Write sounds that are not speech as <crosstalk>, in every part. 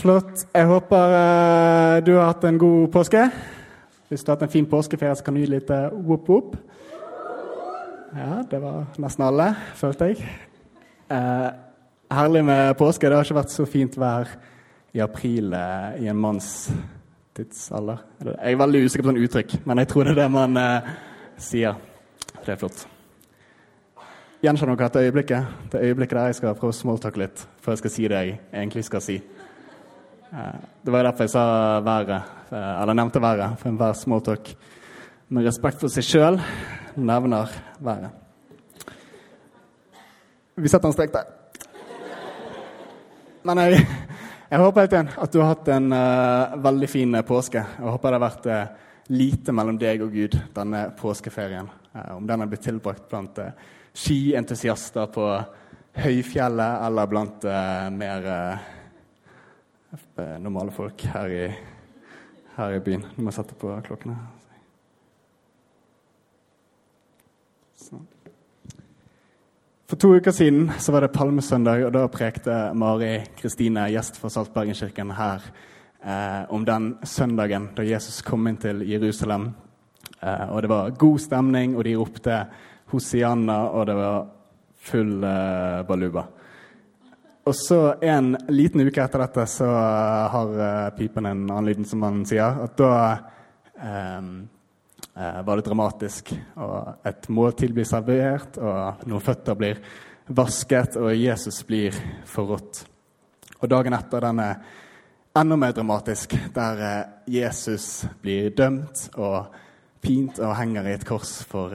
Flott. Jeg håper uh, du har hatt en god påske. Hvis du har hatt en fin påskeferie, så kan du gi litt uh, whoop-whoop. Ja, det var nesten alle, følte jeg. Uh, herlig med påske. Det har ikke vært så fint vær i april eh, i en manns tidsalder. Jeg er veldig usikker på sånn uttrykk, men jeg tror det er det man eh, sier. Det er flott. Gjenkjenner dere dette øyeblikket? Det øyeblikket der jeg skal prøve å smalltalke litt før jeg skal si det jeg egentlig skal si. Eh, det var derfor jeg sa været, eh, eller nevnte været, for enhver smalltalk med respekt for seg sjøl nevner været. Vi setter en strek der. Men jeg, jeg håper helt igjen at du har hatt en uh, veldig fin påske. Jeg håper det har vært uh, lite mellom deg og Gud denne påskeferien. Uh, om den har blitt tilbrakt blant skientusiaster på høyfjellet eller blant mer normale folk her i, her i byen. Nå må jeg sette på klokkene. Sånn. For to uker siden så var det palmesøndag, og da prekte Mari Kristine, gjest fra Saltbergenkirken, her eh, om den søndagen da Jesus kom inn til Jerusalem. Eh, og det var god stemning, og de ropte Hosianna, og det var full eh, baluba. Og så en liten uke etter dette så har uh, pipen en annen lyd, som man sier. At da um, uh, var det dramatisk. Og et måltid blir servert, og noen føtter blir vasket, og Jesus blir forrådt. Og dagen etter den er enda mer dramatisk, der uh, Jesus blir dømt og pint og henger i et kors for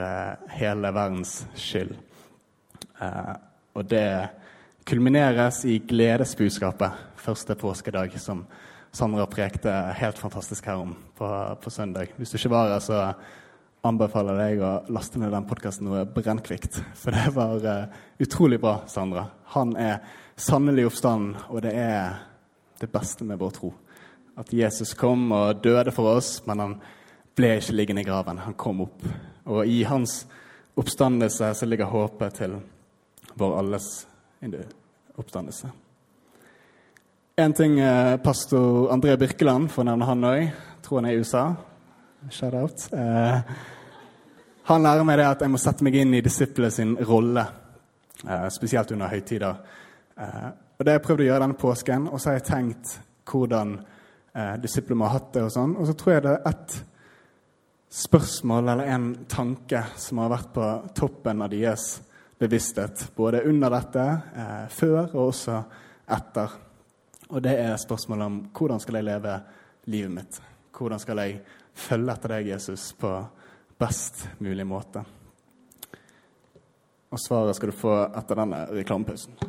hele verdens skyld. og det kulmineres i gledesbudskapet første påskedag, som Sandra prekte helt fantastisk her om på, på søndag. Hvis du ikke var her, så anbefaler jeg deg å laste ned den podkasten noe brennkvikt. For det var uh, utrolig bra, Sandra. Han er sannelig oppstanden, og det er det beste med vår tro. At Jesus kom og døde for oss, men han ble ikke liggende i graven. Han kom opp. Og i hans oppstandelse så ligger håpet til vår alles oppstandelse. En ting eh, pastor André Birkeland, for å nevne han òg, tror han er i USA. Shout-out. Eh, han lærer meg det at jeg må sette meg inn i disiplet sin rolle, eh, spesielt under høytider. Eh, og Det har jeg prøvd å gjøre denne påsken, og så har jeg tenkt hvordan eh, disiplene må ha hatt det. Og sånn. Og så tror jeg det er ett spørsmål eller en tanke som har vært på toppen av deres bevissthet, både under dette, eh, før og også etter. Og det er spørsmålet om hvordan skal jeg leve livet mitt? Hvordan skal jeg følge etter deg, Jesus, på best mulig måte? Og svaret skal du få etter denne reklamepausen.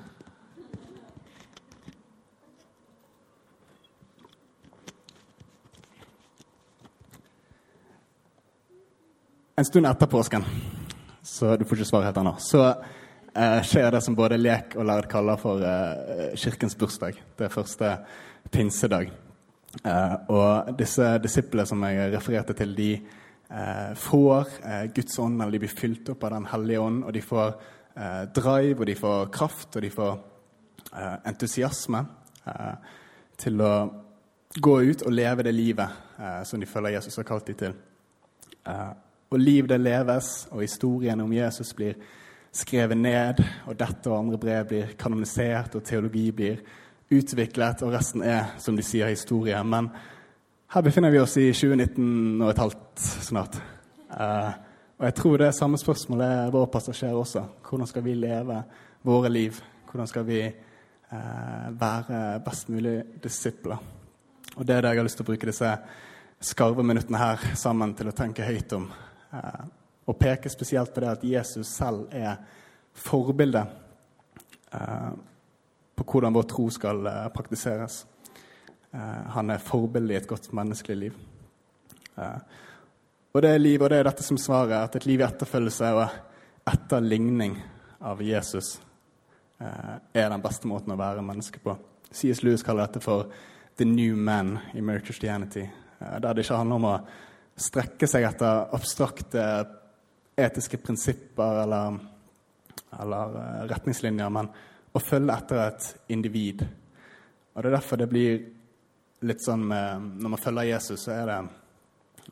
En stund etter påsken så du får ikke svare helt ennå. Så eh, skjer det som både lek og lærd kaller for eh, kirkens bursdag. Det er første pinsedag. Eh, og disse disiplene som jeg refererte til, de eh, får eh, Guds ånd, eller de blir fylt opp av Den hellige ånd, og de får eh, drive, og de får kraft, og de får entusiasme til å gå ut og leve det livet som de føler Jesus har kalt dem til. Og liv det leves, og historien om Jesus blir skrevet ned, og dette og andre brev blir kanonisert, og teologi blir utviklet, og resten er, som de sier, historie. Men her befinner vi oss i 2019 og et halvt snart. Uh, og jeg tror det er samme spørsmålet er vår passasjer også. Hvordan skal vi leve våre liv? Hvordan skal vi uh, være best mulig disipler? Og det er det jeg har lyst til å bruke disse skarve minuttene her sammen til å tenke høyt om. Eh, og peker spesielt på det at Jesus selv er forbildet eh, på hvordan vår tro skal eh, praktiseres. Han er forbildet i et godt menneskelig liv. Og det er liv, og det er dette som svaret, at et liv i etterfølgelse og etterligning av Jesus er den beste måten å være menneske på. C.S. Lewis kaller dette for 'the new man' i Mere Christianity. Der det ikke handler om å strekke seg etter abstrakte etiske prinsipper eller, eller retningslinjer, men å følge etter et individ. Og Det er derfor det blir litt sånn med Når man følger Jesus, så er det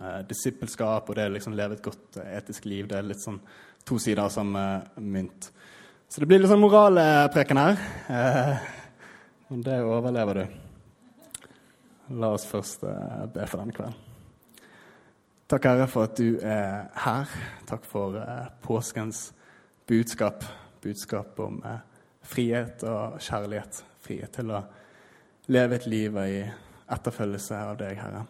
eh, disippelskap, og det er liksom leve et godt eh, etisk liv. Det er litt sånn to sider av samme mynt. Så det blir litt sånn moralpreken her. Eh, men det overlever du. La oss først eh, be for denne kvelden. Takk, Herre, for at du er her. Takk for eh, påskens budskap. Budskap om eh, frihet og kjærlighet. Frihet til å leve et liv i etterfølgelse av deg, Herre.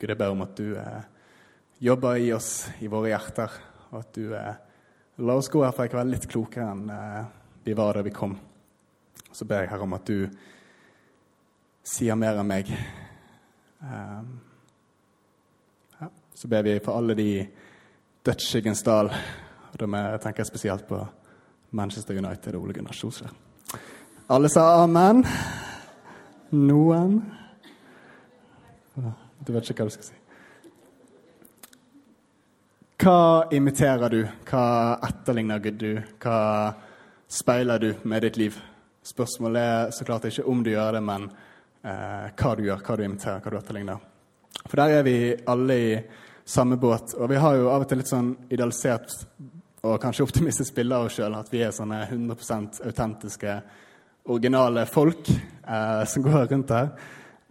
Gud, jeg ber om at du eh, jobber i oss, i våre hjerter, og at du eh, la oss gå herfra i kveld litt klokere enn eh, vi var da vi kom. Så ber jeg Herre om at du sier mer enn meg. Ja. Så ber vi for alle de dødsskyggens dal, og da tenker jeg spesielt på Manchester United og Ole Gunnar Solskjær. Alle sa amen. Noen Du vet ikke hva du skal si. Hva imiterer du? Hva etterligner du? Hva speiler du med ditt liv? Spørsmålet er så klart ikke om du gjør det, men eh, hva du gjør, hva du imiterer, hva du etterligner. For der er vi alle i samme båt. Og vi har jo av og til litt sånn idealisert og kanskje optimistisk bilde av oss sjøl, at vi er sånne 100% autentiske originale folk eh, som går rundt her.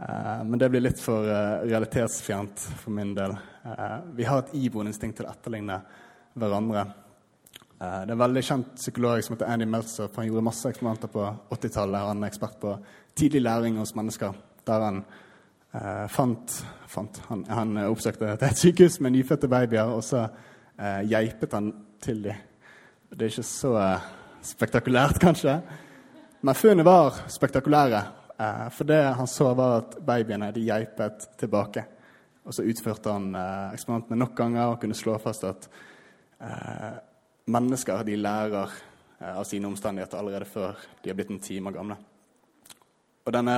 Eh, men det blir litt for eh, realitetsfjernt for min del. Eh, vi har et iboende instinkt til å etterligne hverandre. Eh, det er en veldig kjent psykolog som heter Andy Meltzer. Han gjorde masse eksperimenter på 80-tallet. Han er ekspert på tidlig læring hos mennesker. Der han eh, fant, fant han, han, oppsøkte et sykehus med nyfødte babyer, og så geipet han til dem. Det er ikke så spektakulært, kanskje. Men funnene var spektakulære. Eh, for det han så, var at babyene de geipet tilbake. Og så utførte han eh, eksperimentene nok ganger og kunne slå fast at eh, mennesker de lærer av sine omstendigheter allerede før de har blitt en time gamle. Og denne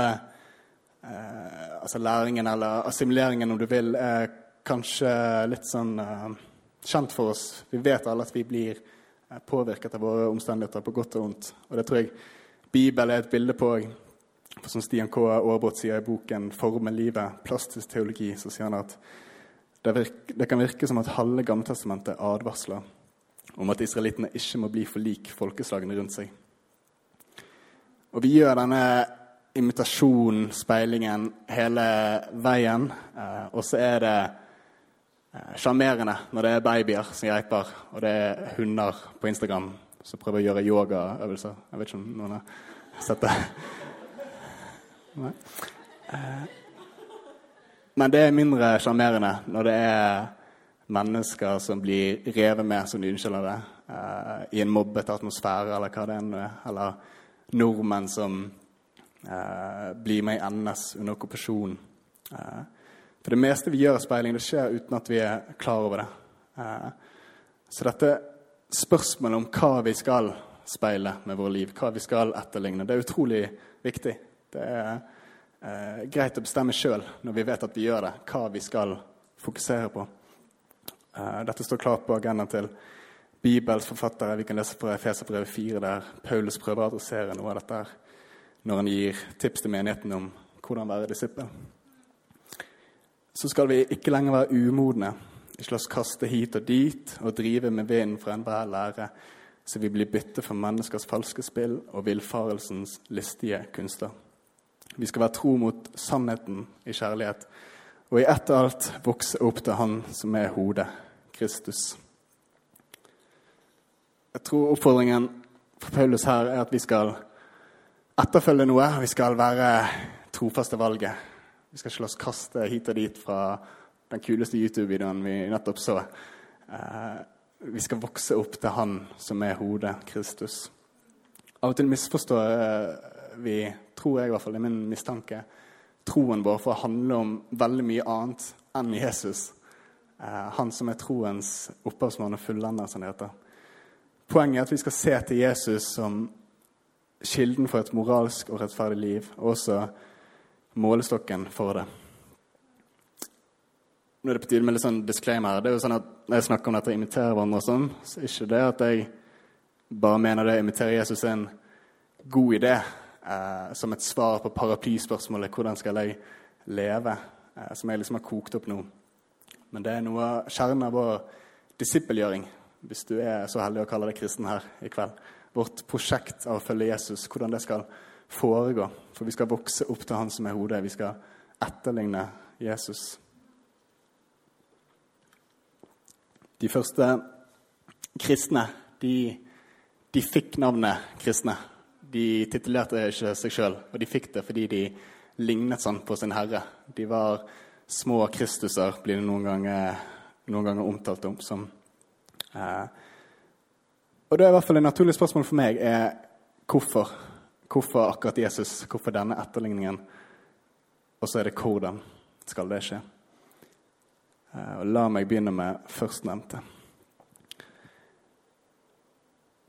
altså læringen, eller assimileringen, om du vil, er kanskje litt sånn kjent for oss. Vi vet alle at vi blir påvirket av våre omstendigheter på godt og vondt. Og det tror jeg Bibelen er et bilde på for Som Stian K. Aarbrot sier i boken 'Forme livet plastisk teologi', så sier han at det, virke, det kan virke som at halve Gammeltestamentet advarsler om at israelittene ikke må bli for lik folkeslagene rundt seg. Og vi gjør denne imitasjonen, speilingen, hele veien. Eh, og så er det eh, sjarmerende når det er babyer som geiper, og det er hunder på Instagram som prøver å gjøre yogaøvelser. Jeg vet ikke om noen har sett det. Nei. Eh, men det er mindre sjarmerende når det er mennesker som blir revet med, som de unnskylder det, eh, i en mobbete atmosfære, eller hva det enn er. Eller nordmenn som eh, blir med i NS under okkupasjon. for det meste vi gjør av speiling, det skjer uten at vi er klar over det. så dette spørsmålet om hva vi skal speile med vårt liv, hva vi skal etterligne. Det er utrolig viktig. Det er eh, greit å bestemme sjøl når vi vet at vi gjør det, hva vi skal fokusere på. Eh, dette står klart på agendaen til Bibels forfattere. Vi kan lese fra Efeserbrevet 4, der Paulus prøver å adressere noe av dette her, når han gir tips til menigheten om hvordan være disippel. Så skal vi ikke lenger være umodne ikke la oss kaste hit og dit og drive med vinden fra enhver lære, så vi blir bytte for menneskers falske spill og villfarelsens listige kunster. Vi skal være tro mot sannheten i kjærlighet, og i ett og alt vokse opp til Han som er hodet, Kristus. Jeg tror oppfordringen for Paulus her er at vi skal etterfølge noe. Vi skal være trofaste valget. Vi skal ikke la oss kaste hit og dit fra den kuleste YouTube-videoen vi nettopp så. Eh, vi skal vokse opp til Han som er hodet, Kristus. Av og til misforstår eh, vi, tror jeg i hvert fall, er min mistanke, troen vår for å handle om veldig mye annet enn Jesus. Eh, han som er troens opphavsmann og fullender, som det heter. Poenget er at vi skal se til Jesus som kilden for et moralsk og rettferdig liv, og også målestokken for det. Nå er det på tide med litt sånn disclaimer. Det er jo sånn at Når jeg snakker om dette å imitere hverandre, og sånn, så er ikke det at jeg bare mener det å imitere Jesus er en god idé eh, som et svar på paraplyspørsmålet 'Hvordan skal jeg leve?' Eh, som jeg liksom har kokt opp nå. Men det er noe av kjernen av vår disippelgjøring, hvis du er så heldig å kalle deg kristen her i kveld. Vårt prosjekt av å følge Jesus, hvordan det skal foregå. For vi skal vokse opp til Han som er hodet. Vi skal etterligne Jesus. De første kristne de, de fikk navnet kristne. De titulerte ikke seg sjøl, og de fikk det fordi de lignet sånn på sin herre. De var små Kristuser, blir det noen ganger, noen ganger omtalt om som. Eh, og det er i hvert fall et naturlig spørsmål for meg er hvorfor. Hvorfor akkurat Jesus? Hvorfor denne etterligningen? Og så er det hvordan skal det skje? Eh, og la meg begynne med førstnevnte.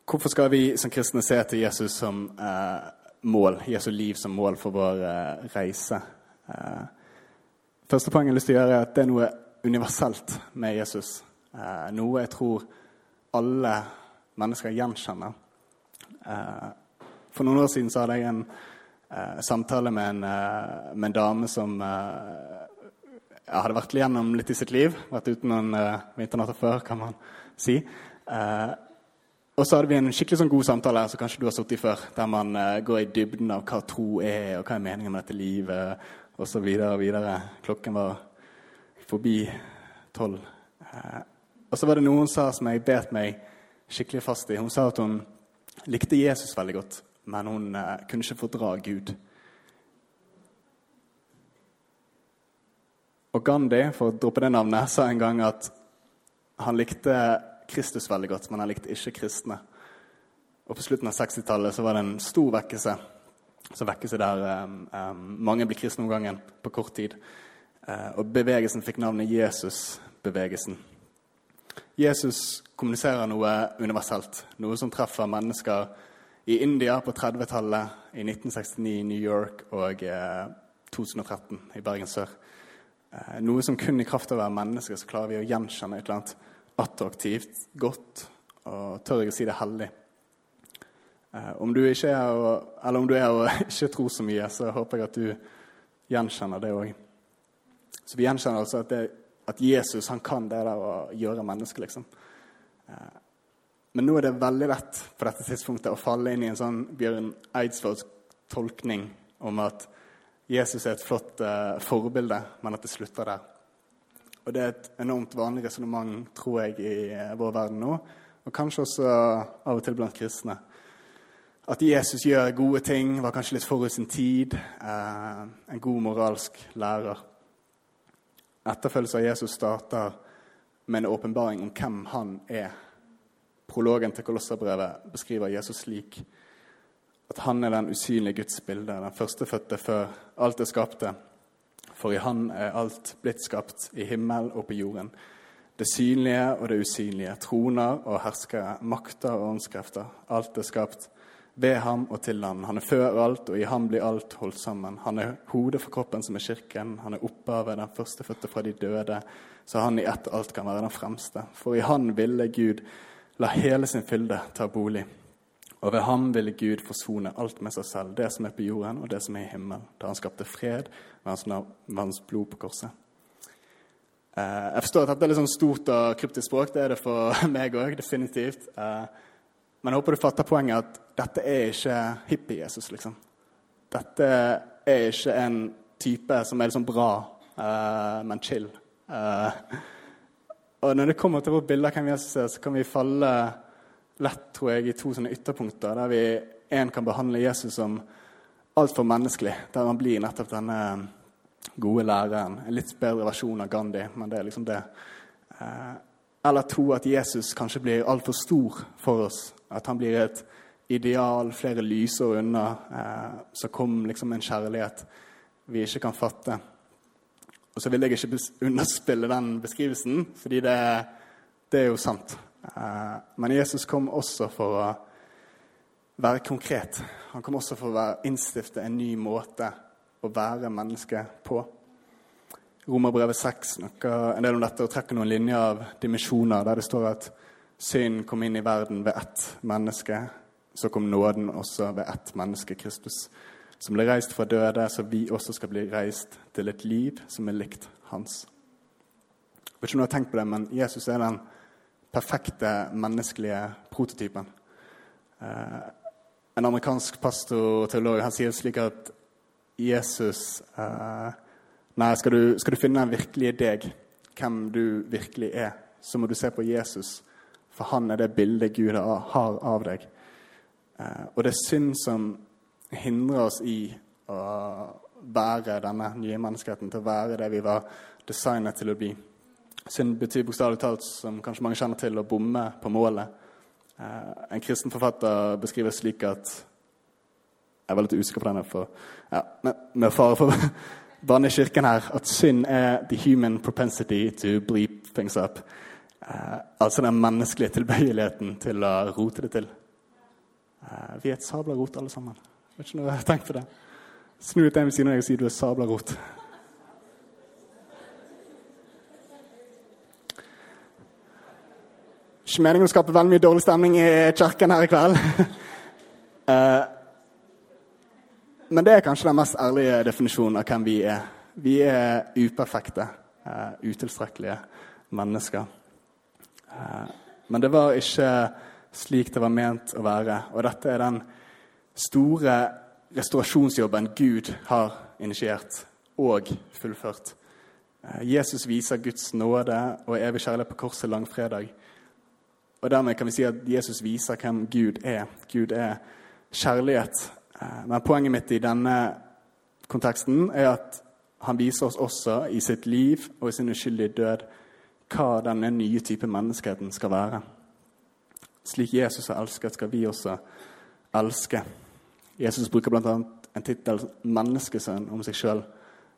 Hvorfor skal vi som kristne se til Jesus som eh, mål, Jesu liv som mål for vår eh, reise? Eh, første poeng jeg har lyst til å gjøre, er at det er noe universelt med Jesus. Eh, noe jeg tror alle mennesker gjenkjenner. Eh, for noen år siden så hadde jeg en samtale med en, med en dame som jeg hadde vært igjennom litt i sitt liv. Vært uten noen vinternatter før, kan man si. Og så hadde vi en skikkelig sånn god samtale som kanskje du har sittet i før, der man går i dybden av hva tro er, og hva er meningen med dette livet, og videre, og videre. Klokken var forbi tolv. Og så var det noen som sa som jeg bet meg skikkelig fast i. Hun sa at hun likte Jesus veldig godt, men hun kunne ikke fordra Gud. Og Gandhi, for å droppe det navnet, sa en gang at han likte Kristus veldig godt, men han likte ikke kristne. Og På slutten av 60-tallet var det en stor vekkelse. Så vekkelse der um, um, mange blir kristne om gangen på kort tid. Uh, og bevegelsen fikk navnet Jesusbevegelsen. Jesus kommuniserer noe universelt, noe som treffer mennesker i India på 30-tallet, i 1969 i New York og eh, 2013 i Bergen sør. Eh, noe som kun i kraft av å være menneske så klarer vi å gjenkjenne et eller annet attraktivt, godt og tør jeg å si det hellig. Eh, om du ikke er og, eller om du er og <laughs> ikke tror så mye, så håper jeg at du gjenkjenner det òg. Så vi gjenkjenner altså at, det, at, Jesus han kan det der å gjøre mennesker, liksom. Eh, men nå er det veldig lett på dette tidspunktet å falle inn i en sånn Bjørn Eidsvolds tolkning om at Jesus er et flott uh, forbilde, men at det slutter der. Og Det er et enormt vanlig resonnement, tror jeg, i uh, vår verden nå. Og kanskje også av og til blant kristne. At Jesus gjør gode ting, var kanskje litt forut sin tid. Uh, en god moralsk lærer. Etterfølgelse av Jesus starter med en åpenbaring om hvem han er. Prologen til Kolosserbrevet beskriver Jesus slik at han er den usynlige Guds bilde, den førstefødte før alt er skapte. For i Han er alt blitt skapt, i himmel og på jorden. Det synlige og det usynlige, troner og herskere, makter og åndskrefter. Alt er skapt ved ham og til han. Han er før alt, og i ham blir alt holdt sammen. Han er hodet for kroppen, som er kirken. Han er opphavet, den førstefødte fra de døde, så han i ett alt kan være den fremste. For i han ville Gud la hele sin fylde ta bolig. Og ved ham ville Gud forsone alt med seg selv, det som er på jorden og det som er i himmelen, da han skapte fred med hans, blod på korset. Eh, jeg forstår at dette er litt sånn stort og kryptisk språk. Det er det for <laughs> meg òg, definitivt. Men jeg håper du fatter poenget at dette er ikke hippie-Jesus, liksom. Dette er ikke en type som er liksom bra, uh, men chill. og når det kommer til vårt bilde av hvem Jesus er, så kan vi falle lett, tror jeg, i to sånne ytterpunkter, der vi én kan behandle Jesus som altfor menneskelig, der han blir nettopp denne gode læreren. En litt bedre versjon av Gandhi, men det er liksom det. Eh, eller tro at Jesus kanskje blir altfor stor for oss. At han blir et ideal flere lysår unna. Eh, så kom liksom en kjærlighet vi ikke kan fatte. Og så vil jeg ikke underspille den beskrivelsen, fordi det, det er jo sant. Eh, men Jesus kom også for å være konkret. Han kom også for å innstifte en ny måte å være menneske på. Romerbrevet 6 snakker en del om dette og trekker noen linjer av dimensjoner der det står at synd kom inn i verden ved ett menneske. Så kom nåden også ved ett menneske, Kristus, som ble reist fra døde, så vi også skal bli reist til et liv som er likt hans. Jeg vet ikke om du har tenkt på det, men Jesus er den perfekte menneskelige prototypen. Eh, en amerikansk pastor og teolog han sier slik at Jesus eh, Nei, skal du, skal du, finne den virkelige deg, hvem du virkelig er, så må du se på Jesus. For han er det bildet Gud har av deg. Eh, og det er synd som hindrer oss i å være denne nye menneskeheten, til å være det vi var designet til å bli. Synd betyr bokstavelig talt, som kanskje mange kjenner til, å bomme på målet. Eh, en kristen forfatter beskriver slik at Jeg var litt usikker på denne, for, ja, med, med fare for banne i kirken her, at synd er the human propensity to bleep things up. Eh, altså den menneskelige tilbøyeligheten til å rote det til. Eh, vi er et sabla rot, alle sammen. Vet ikke noe jeg tenkt på det. Snu ut en ved siden av deg og si du er sabla rot. Ikke meningen å skape veldig mye dårlig stemning i kirken her i kveld. uh, <laughs> men det er kanskje den mest ærlige definisjonen av hvem vi er. Vi er uperfekte, uh, utilstrekkelige mennesker. Uh, men det var ikke slik det var ment å være. Og dette er den store restaurasjonsjobben Gud har initiert og fullført. Jesus viser Guds nåde og evig kjærlighet på korset langfredag. Og dermed kan vi si at Jesus viser hvem Gud er. Gud er kjærlighet. Eh, men poenget mitt i denne konteksten er at han viser oss også i sitt liv og i sin uskyldige død hva denne nye type menneskeheten skal være. Slik Jesus har elsket, skal vi også elske. Jesus bruker bl.a. en tittel 'menneskesønn' om seg sjøl,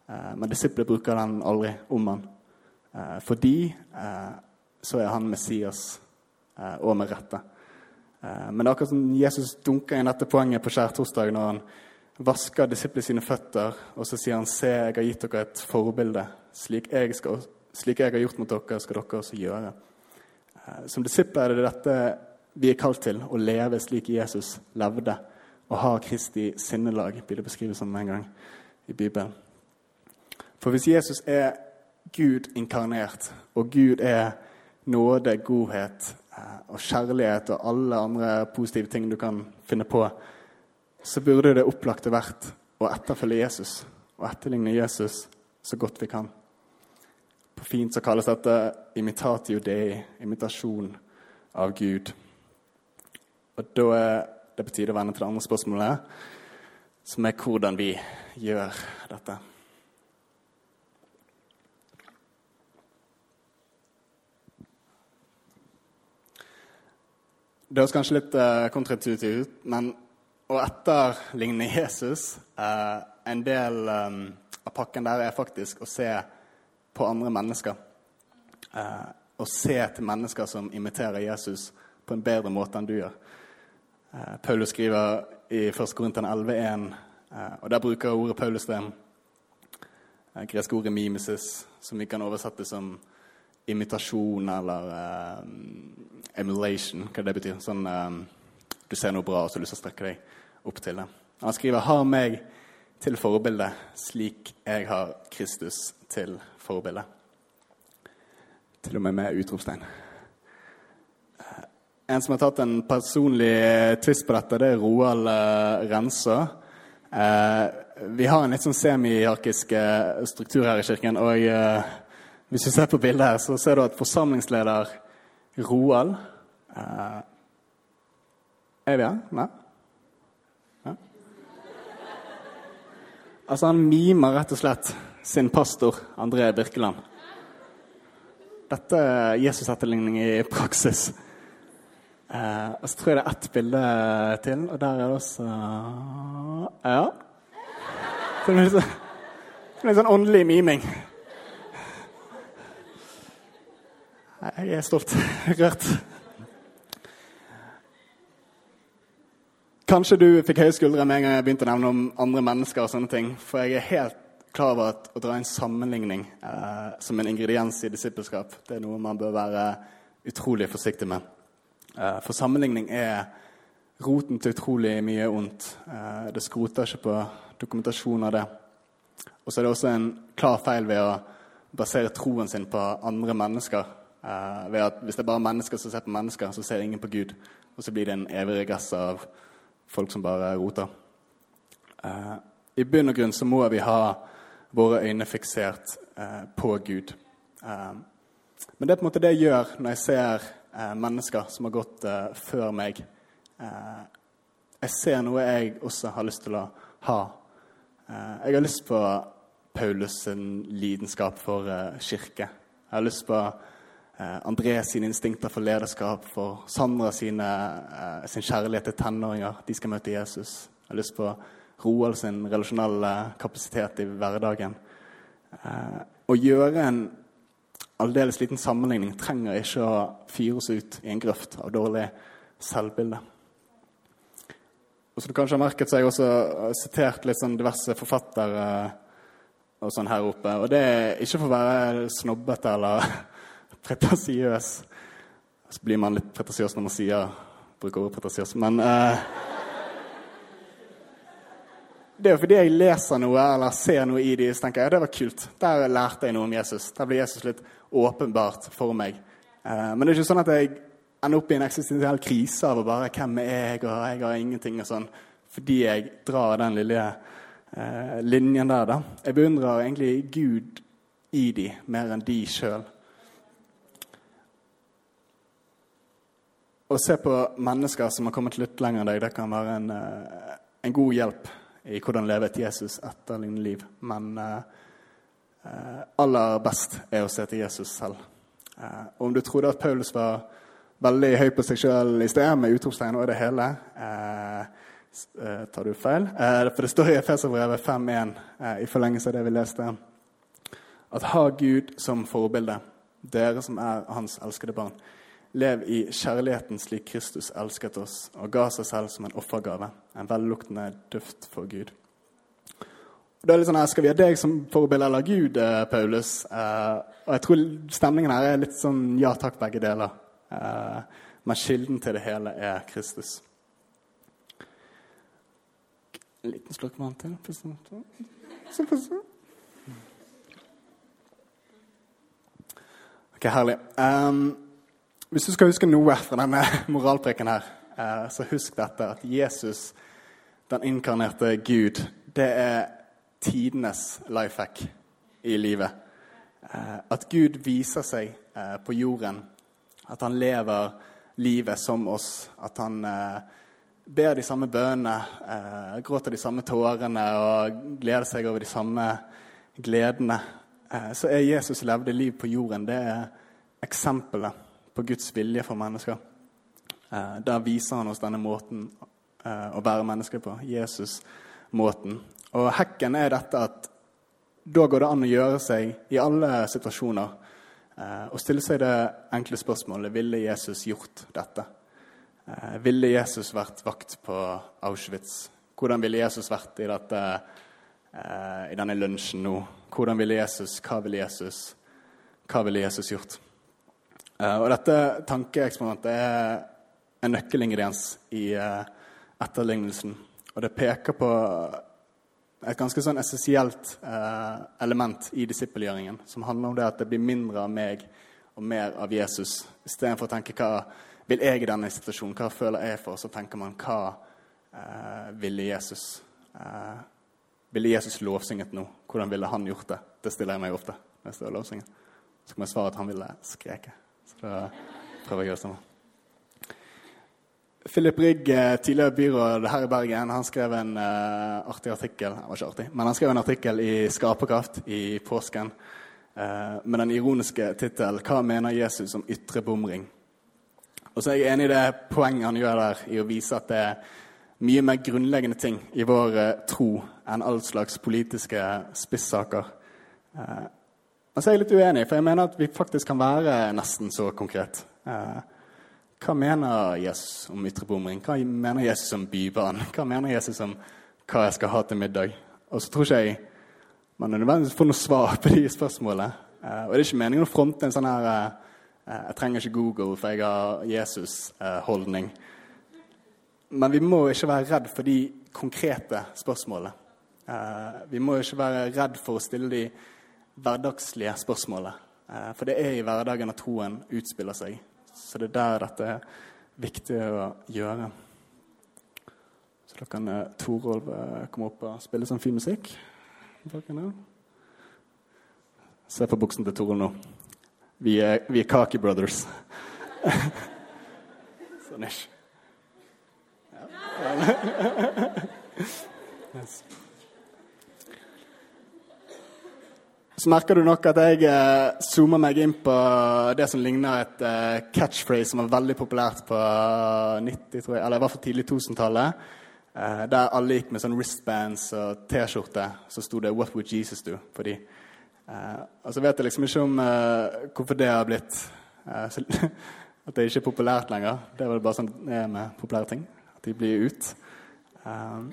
eh, men disiplet bruker den aldri om han. Eh, fordi så er han Messias og med rette. Eh, men det er akkurat som Jesus dunker inn dette poenget på skjærtorsdag når han vasker disiplene sine føtter, og så sier han, 'Se, jeg har gitt dere et forbilde. Slik jeg, skal, slik jeg har gjort mot dere, skal dere også gjøre.' Eh, som disipler er det dette vi er kalt til, å leve slik Jesus levde, og ha Kristi sinnelag, blir det beskrevet som en gang i Bibelen. For hvis Jesus er Gud inkarnert, og Gud er nåde, godhet, og kjærlighet og alle andre positive ting du kan finne på, så burde det opplagte vært å etterfølge Jesus og etterligne Jesus så godt vi kan. På fint så kalles dette imitatio dei, imitasjon av Gud. Og da er det på tide å vende til det andre spørsmålet, som er hvordan vi gjør dette. Det høres kanskje litt eh, kontraintuitivt ut, men å etterligne Jesus eh, En del eh, av pakken der er faktisk å se på andre mennesker. Eh, å se til mennesker som imiterer Jesus på en bedre måte enn du gjør. Uh, Paulus skriver i 1. Korinteren 11,1, uh, og der bruker ordet Paulus det greske ordet mimesis, som vi kan oversette som imitasjon eller uh, emulation, hva det betyr. Sånn um, du ser noe bra og så har lyst til å strekke deg opp til det. Han skriver 'Har meg til forbilde, slik jeg har Kristus til forbilde'. Til og med med utropstegn. Uh, en som har tatt en personlig twist på dette, det er Roald uh, Rensa. Uh, vi har en litt sånn semiarkisk struktur her i kirken. og hvis du ser på bildet her, så ser du at forsamlingsleder Roald eh, Er vi her? Nei? Ja. Altså, han mimer rett og slett sin pastor André Birkeland. Dette er Jesus-etterligning i praksis. Eh, og så tror jeg det er ett bilde til, og der er det også Ja. Det Litt sånn åndelig miming. Jeg er stolt. <laughs> Rørt. Kanskje du fikk høye skuldre med en gang jeg begynte å nevne om andre mennesker. og sånne ting, For jeg er helt klar over at å dra en sammenligning eh, som en ingrediens i disippelskap, det er noe man bør være utrolig forsiktig med. Eh, for sammenligning er roten til utrolig mye ondt. Eh, det skroter ikke på dokumentasjon av det. Og så er det også en klar feil ved å basere troen sin på andre mennesker. Eh, ved at Hvis det er bare mennesker som ser på mennesker, så ser ingen på Gud. Og så blir det en evig regress av folk som bare roter. Uh, I bunn og grunn så må vi ha våre øyne fiksert uh, på Gud. Men det er på en måte det jeg gjør når jeg ser mennesker som har gått før meg. Jeg ser noe jeg også har lyst til å ha. jeg har lyst på Paulus' lidenskap for kirke. Jeg har lyst på Eh, André sine instinkter for lederskap, for Sandra sine, eh, sin kjærlighet til tenåringer. De skal møte Jesus. Jeg har lyst på Roald sin relasjonelle kapasitet i hverdagen. Eh, å gjøre en aldeles liten sammenligning trenger ikke å fyres ut i en grøft av dårlig selvbilde. Og som du kanskje har merket, så har jeg også sitert litt sånn diverse forfattere og sånn her oppe. Og det er ikke for å være snobbete eller pretasiøs. Så blir man litt pretensiøs når man sier, bruker ordet pretensiøs, Men eh, det er jo fordi jeg leser noe eller ser noe i de, så tenker jeg ja, det var kult. Der lærte jeg noe om Jesus. Der ble Jesus litt åpenbart for meg. Eh, men det er ikke sånn at jeg ender opp i en eksistensiell krise av å bare Hvem er jeg, og jeg har ingenting, og sånn. Fordi jeg drar den lille eh, linjen der, da. Jeg beundrer egentlig Gud i de mer enn de sjøl. Å se på mennesker som har kommet litt lenger enn deg, det kan være en, eh, en god hjelp i hvordan leve et Jesus etterlignende liv. Men eh, eh, aller best er å se til Jesus selv. Eh, om du trodde at Paulus var veldig høy på seg sjøl i sted, med utropstegn og det hele, eh, eh, tar du feil. for det står i Efeserbrevet 5.1, i forlengelse av det vi leste, at ha Gud som forbilde, dere som er hans elskede barn. Lev i kjærligheten slik Kristus elsket oss og ga seg selv som en offergave, en velluktende duft for Gud. Det er litt sånn her, Skal vi ha deg som forbilde eller Gud, eh, Paulus? Eh, og Jeg tror stemningen her er litt sånn ja takk, begge deler. Eh, men kilden til det hele er Kristus. En liten slurk vann til. Ok, herlig. Um, hvis du skal huske noe fra denne <laughs> moralpreken her, eh, så husk dette at Jesus, den inkarnerte Gud, det er tidenes life hack i livet. Eh, at Gud viser seg eh, på jorden. At han lever livet som oss. At han ber de samme bønnene, gråter de samme tårene og gleder seg over de samme gledene. Så er Jesus levde liv på jorden. Det er eksempelet på Guds vilje for mennesker. Eh, der viser han oss denne måten eh, å være menneske på. Jesus-måten. Og hekken er dette at da går det an å gjøre seg i alle situasjoner eh, og stille seg det enkle spørsmålet ville Jesus gjort dette. Ville Jesus vært vakt på Auschwitz? Hvordan ville Jesus vært i, dette, i denne lunsjen nå? Hvordan ville Jesus, Hva ville Jesus? Hva ville Jesus gjort? Uh, og dette tankeeksperimentet er en nøkkelingrediens i uh, etterlignelsen. Og det peker på et ganske sånn essensielt uh, element i disippelgjøringen, som handler om det at det blir mindre av meg og mer av Jesus. Istedenfor å tenke hva vil jeg i denne situasjonen, hva føler jeg for, så tenker man hva ville Jesus Ville Jesus lovsynget nå? Hvordan ville han gjort det? Det stiller jeg meg ofte når jeg står lovsynget. Så kan jeg svare at han ville skreke. Så da prøver jeg å gjøre det samme. Philip Rigg, eh, tidligere byråd her i Bergen, han skrev en uh, artig artikkel han var ikke artig, men han skrev en artikkel i Skaperkraft i påsken uh, med den ironiske tittelen 'Hva mener Jesus om ytre bomring?' Og så er jeg enig i det poenget han gjør der, i å vise at det er mye mer grunnleggende ting i vår uh, tro enn all slags politiske spissaker. Eh, men så er jeg litt uenig, for jeg mener at vi faktisk kan være nesten så konkret. Eh, hva mener Jesus om ytre bomring? Hva mener Jesus om bybarn? <laughs> Hva mener Jesus om hva jeg skal ha til middag? Og så tror ikke jeg man nødvendigvis får noe svar på de spørsmålene. og det er ikke meningen å fronte en sånn her jeg trenger ikke Google, for jeg har Jesus-holdning. Men vi må ikke være redd for de konkrete spørsmålene. Eh, vi må ikke være redd for å stille de hverdagslige spørsmålene. Eh, for det er i hverdagen at troen utspiller seg. Så det er der dette er viktig å gjøre. Så da kan eh, Torolv komme opp og spille sånn fin musikk. Se på buksen til Torolv nå. Vi er, vi er Kaki Brothers. <laughs> sånn ikke. <laughs> Så merker du nok at jeg eh, zoomer meg inn på det som ligner et eh, catchphrase som var veldig populært på 90, tror jeg, eller i hvert fall tidlig 2000-tallet. Eh, der alle gikk med sånn wristbands og T-skjorte. Så sto det 'What would Jesus do?' for de. Eh, og så vet jeg liksom ikke om eh, hvorfor det har blitt eh, så, <laughs> At det ikke er populært lenger. Det er vel bare sånn det er med populære ting at de blir ut. Um,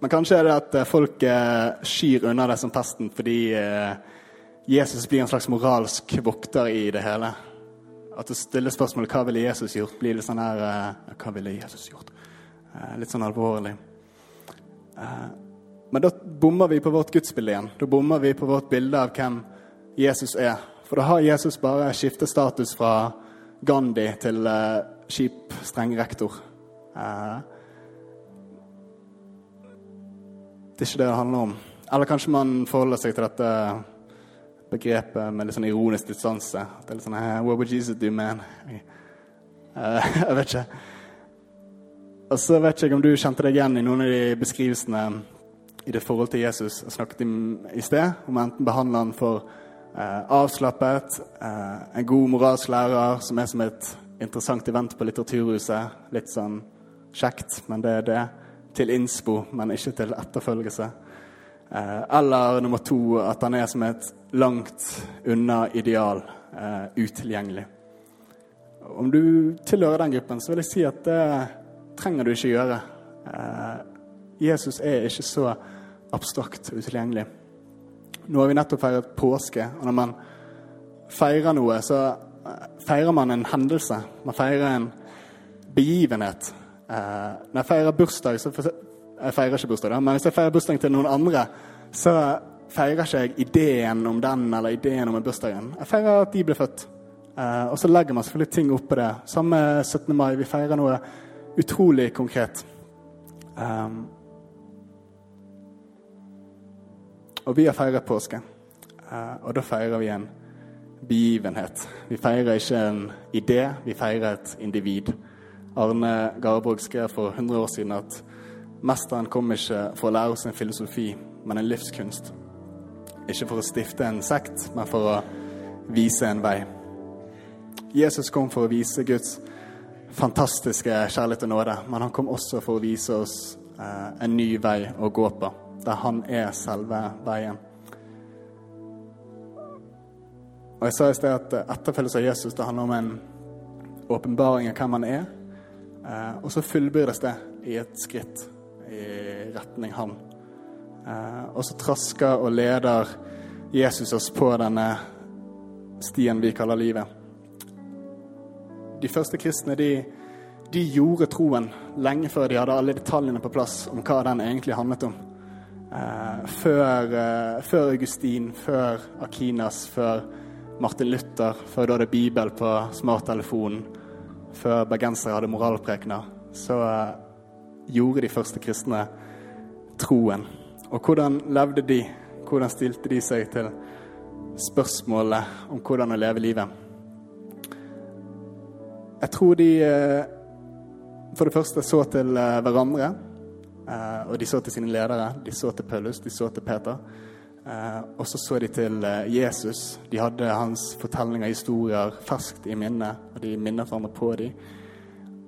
men kanskje er det at eh, folk uh, skyr unna det som pesten fordi uh, Jesus blir en slags moralsk vokter i det hele. At du stiller spørsmålet 'Hva ville Jesus gjort?' blir litt sånn her 'Hva ville Jesus gjort?' litt sånn alvorlig. men da bommer vi på vårt gudsbilde igjen. Da bommer vi på vårt bilde av hvem Jesus er. For da har Jesus bare skiftet status fra Gandhi til kjip, streng rektor. Det er ikke det det handler om. Eller kanskje man forholder seg til dette begrepet med litt sånn ironisk distanse. Det er litt sånn What would Jesus do, man? Uh, <laughs> jeg vet ikke. Og så vet jeg om du kjente deg igjen i noen av de beskrivelsene i det forhold til Jesus jeg snakket om i sted, om enten behandler han for eh, avslappet, eh, en god moralsk lærer som er som et interessant event på Litteraturhuset. Litt sånn kjekt, men det er det. Til innspo, men ikke til etterfølgelse. Eh, eller nummer to at han er som et langt unna ideal, eh, utilgjengelig. Om du tilhører den gruppen, så vil jeg si at det trenger du ikke gjøre. Eh, Jesus er ikke så abstrakt utilgjengelig. Nå har vi nettopp feiret påske, og når man feirer noe, så feirer man en hendelse. Man feirer en begivenhet. Eh, når jeg feirer bursdag, så Jeg feirer ikke bursdag, da, men hvis jeg feirer bursdagen til noen andre, så feirer ikke jeg ideen om den eller ideen om en bursdagen. Jeg feirer at de ble født. Eh, og så legger man selvfølgelig ting oppå det. Samme 17. mai. Vi feirer noe utrolig konkret. Um, og vi har feiret påske. Uh, og da feirer vi en begivenhet. Vi feirer ikke en idé, vi feirer et individ. Arne Garborg skrev for 100 år siden at mesteren kom ikke for å lære oss en filosofi, men en livskunst. Ikke for å stifte en sekt, men for å vise en vei. Jesus kom for å vise Guds fantastiske kjærlighet og nåde, men han kom også for å vise oss eh, en ny vei å gå på, der han er selve veien. Og Jeg sa i sted at etterfølgelse av Jesus det handler om en åpenbaring av hvem han er, Eh, og så fullbyrdes det i et skritt i retning han. Eh, og så trasker og leder Jesus oss på denne stien vi kaller livet. De første kristne de, de gjorde troen lenge før de hadde alle detaljene på plass om hva den egentlig handlet om. Eh, før, eh, før, Augustin, før Akinas, før Martin Luther, før da det Bibel på smarttelefonen før bergensere hadde moralprekener, så uh, gjorde de første kristne troen. Og hvordan levde de? Hvordan stilte de seg til spørsmålet om hvordan å leve livet? Jeg tror de uh, for det første så til uh, hverandre, og de så til sine ledere. De så til Paulus, de så til Peter. Eh, og så så de til eh, Jesus. De hadde hans fortellinger og historier ferskt i minnet. og de minnet hverandre på dem.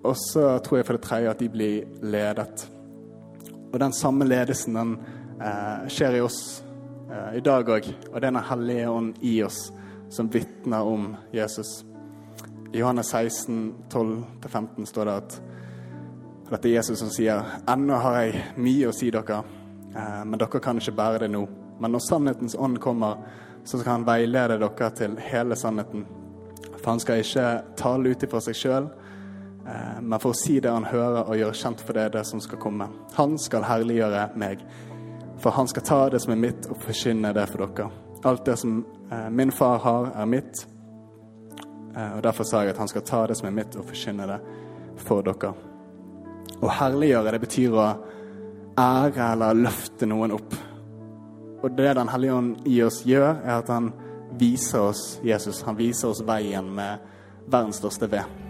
Og så tror jeg for det tredje at de blir ledet. Og den samme ledelsen den eh, skjer i oss eh, i dag òg. Og det er Den hellige ånd i oss som vitner om Jesus. I Johannes 16, 12-15 står det at dette er Jesus som sier ennå har jeg mye å si dere, eh, men dere kan ikke bære det nå. Men når sannhetens ånd kommer, så skal han veilede dere til hele sannheten. For han skal ikke tale ut ifra seg sjøl, eh, men for å si det han hører, og gjøre kjent for det, det som skal komme. Han skal herliggjøre meg, for han skal ta det som er mitt, og forkynne det for dere. Alt det som eh, min far har, er mitt, eh, og derfor sa jeg at han skal ta det som er mitt, og forkynne det for dere. Å herliggjøre, det betyr å ære eller løfte noen opp. Og det Den hellige ånd i oss gjør, er at han viser oss Jesus. Han viser oss veien med verdens største ved.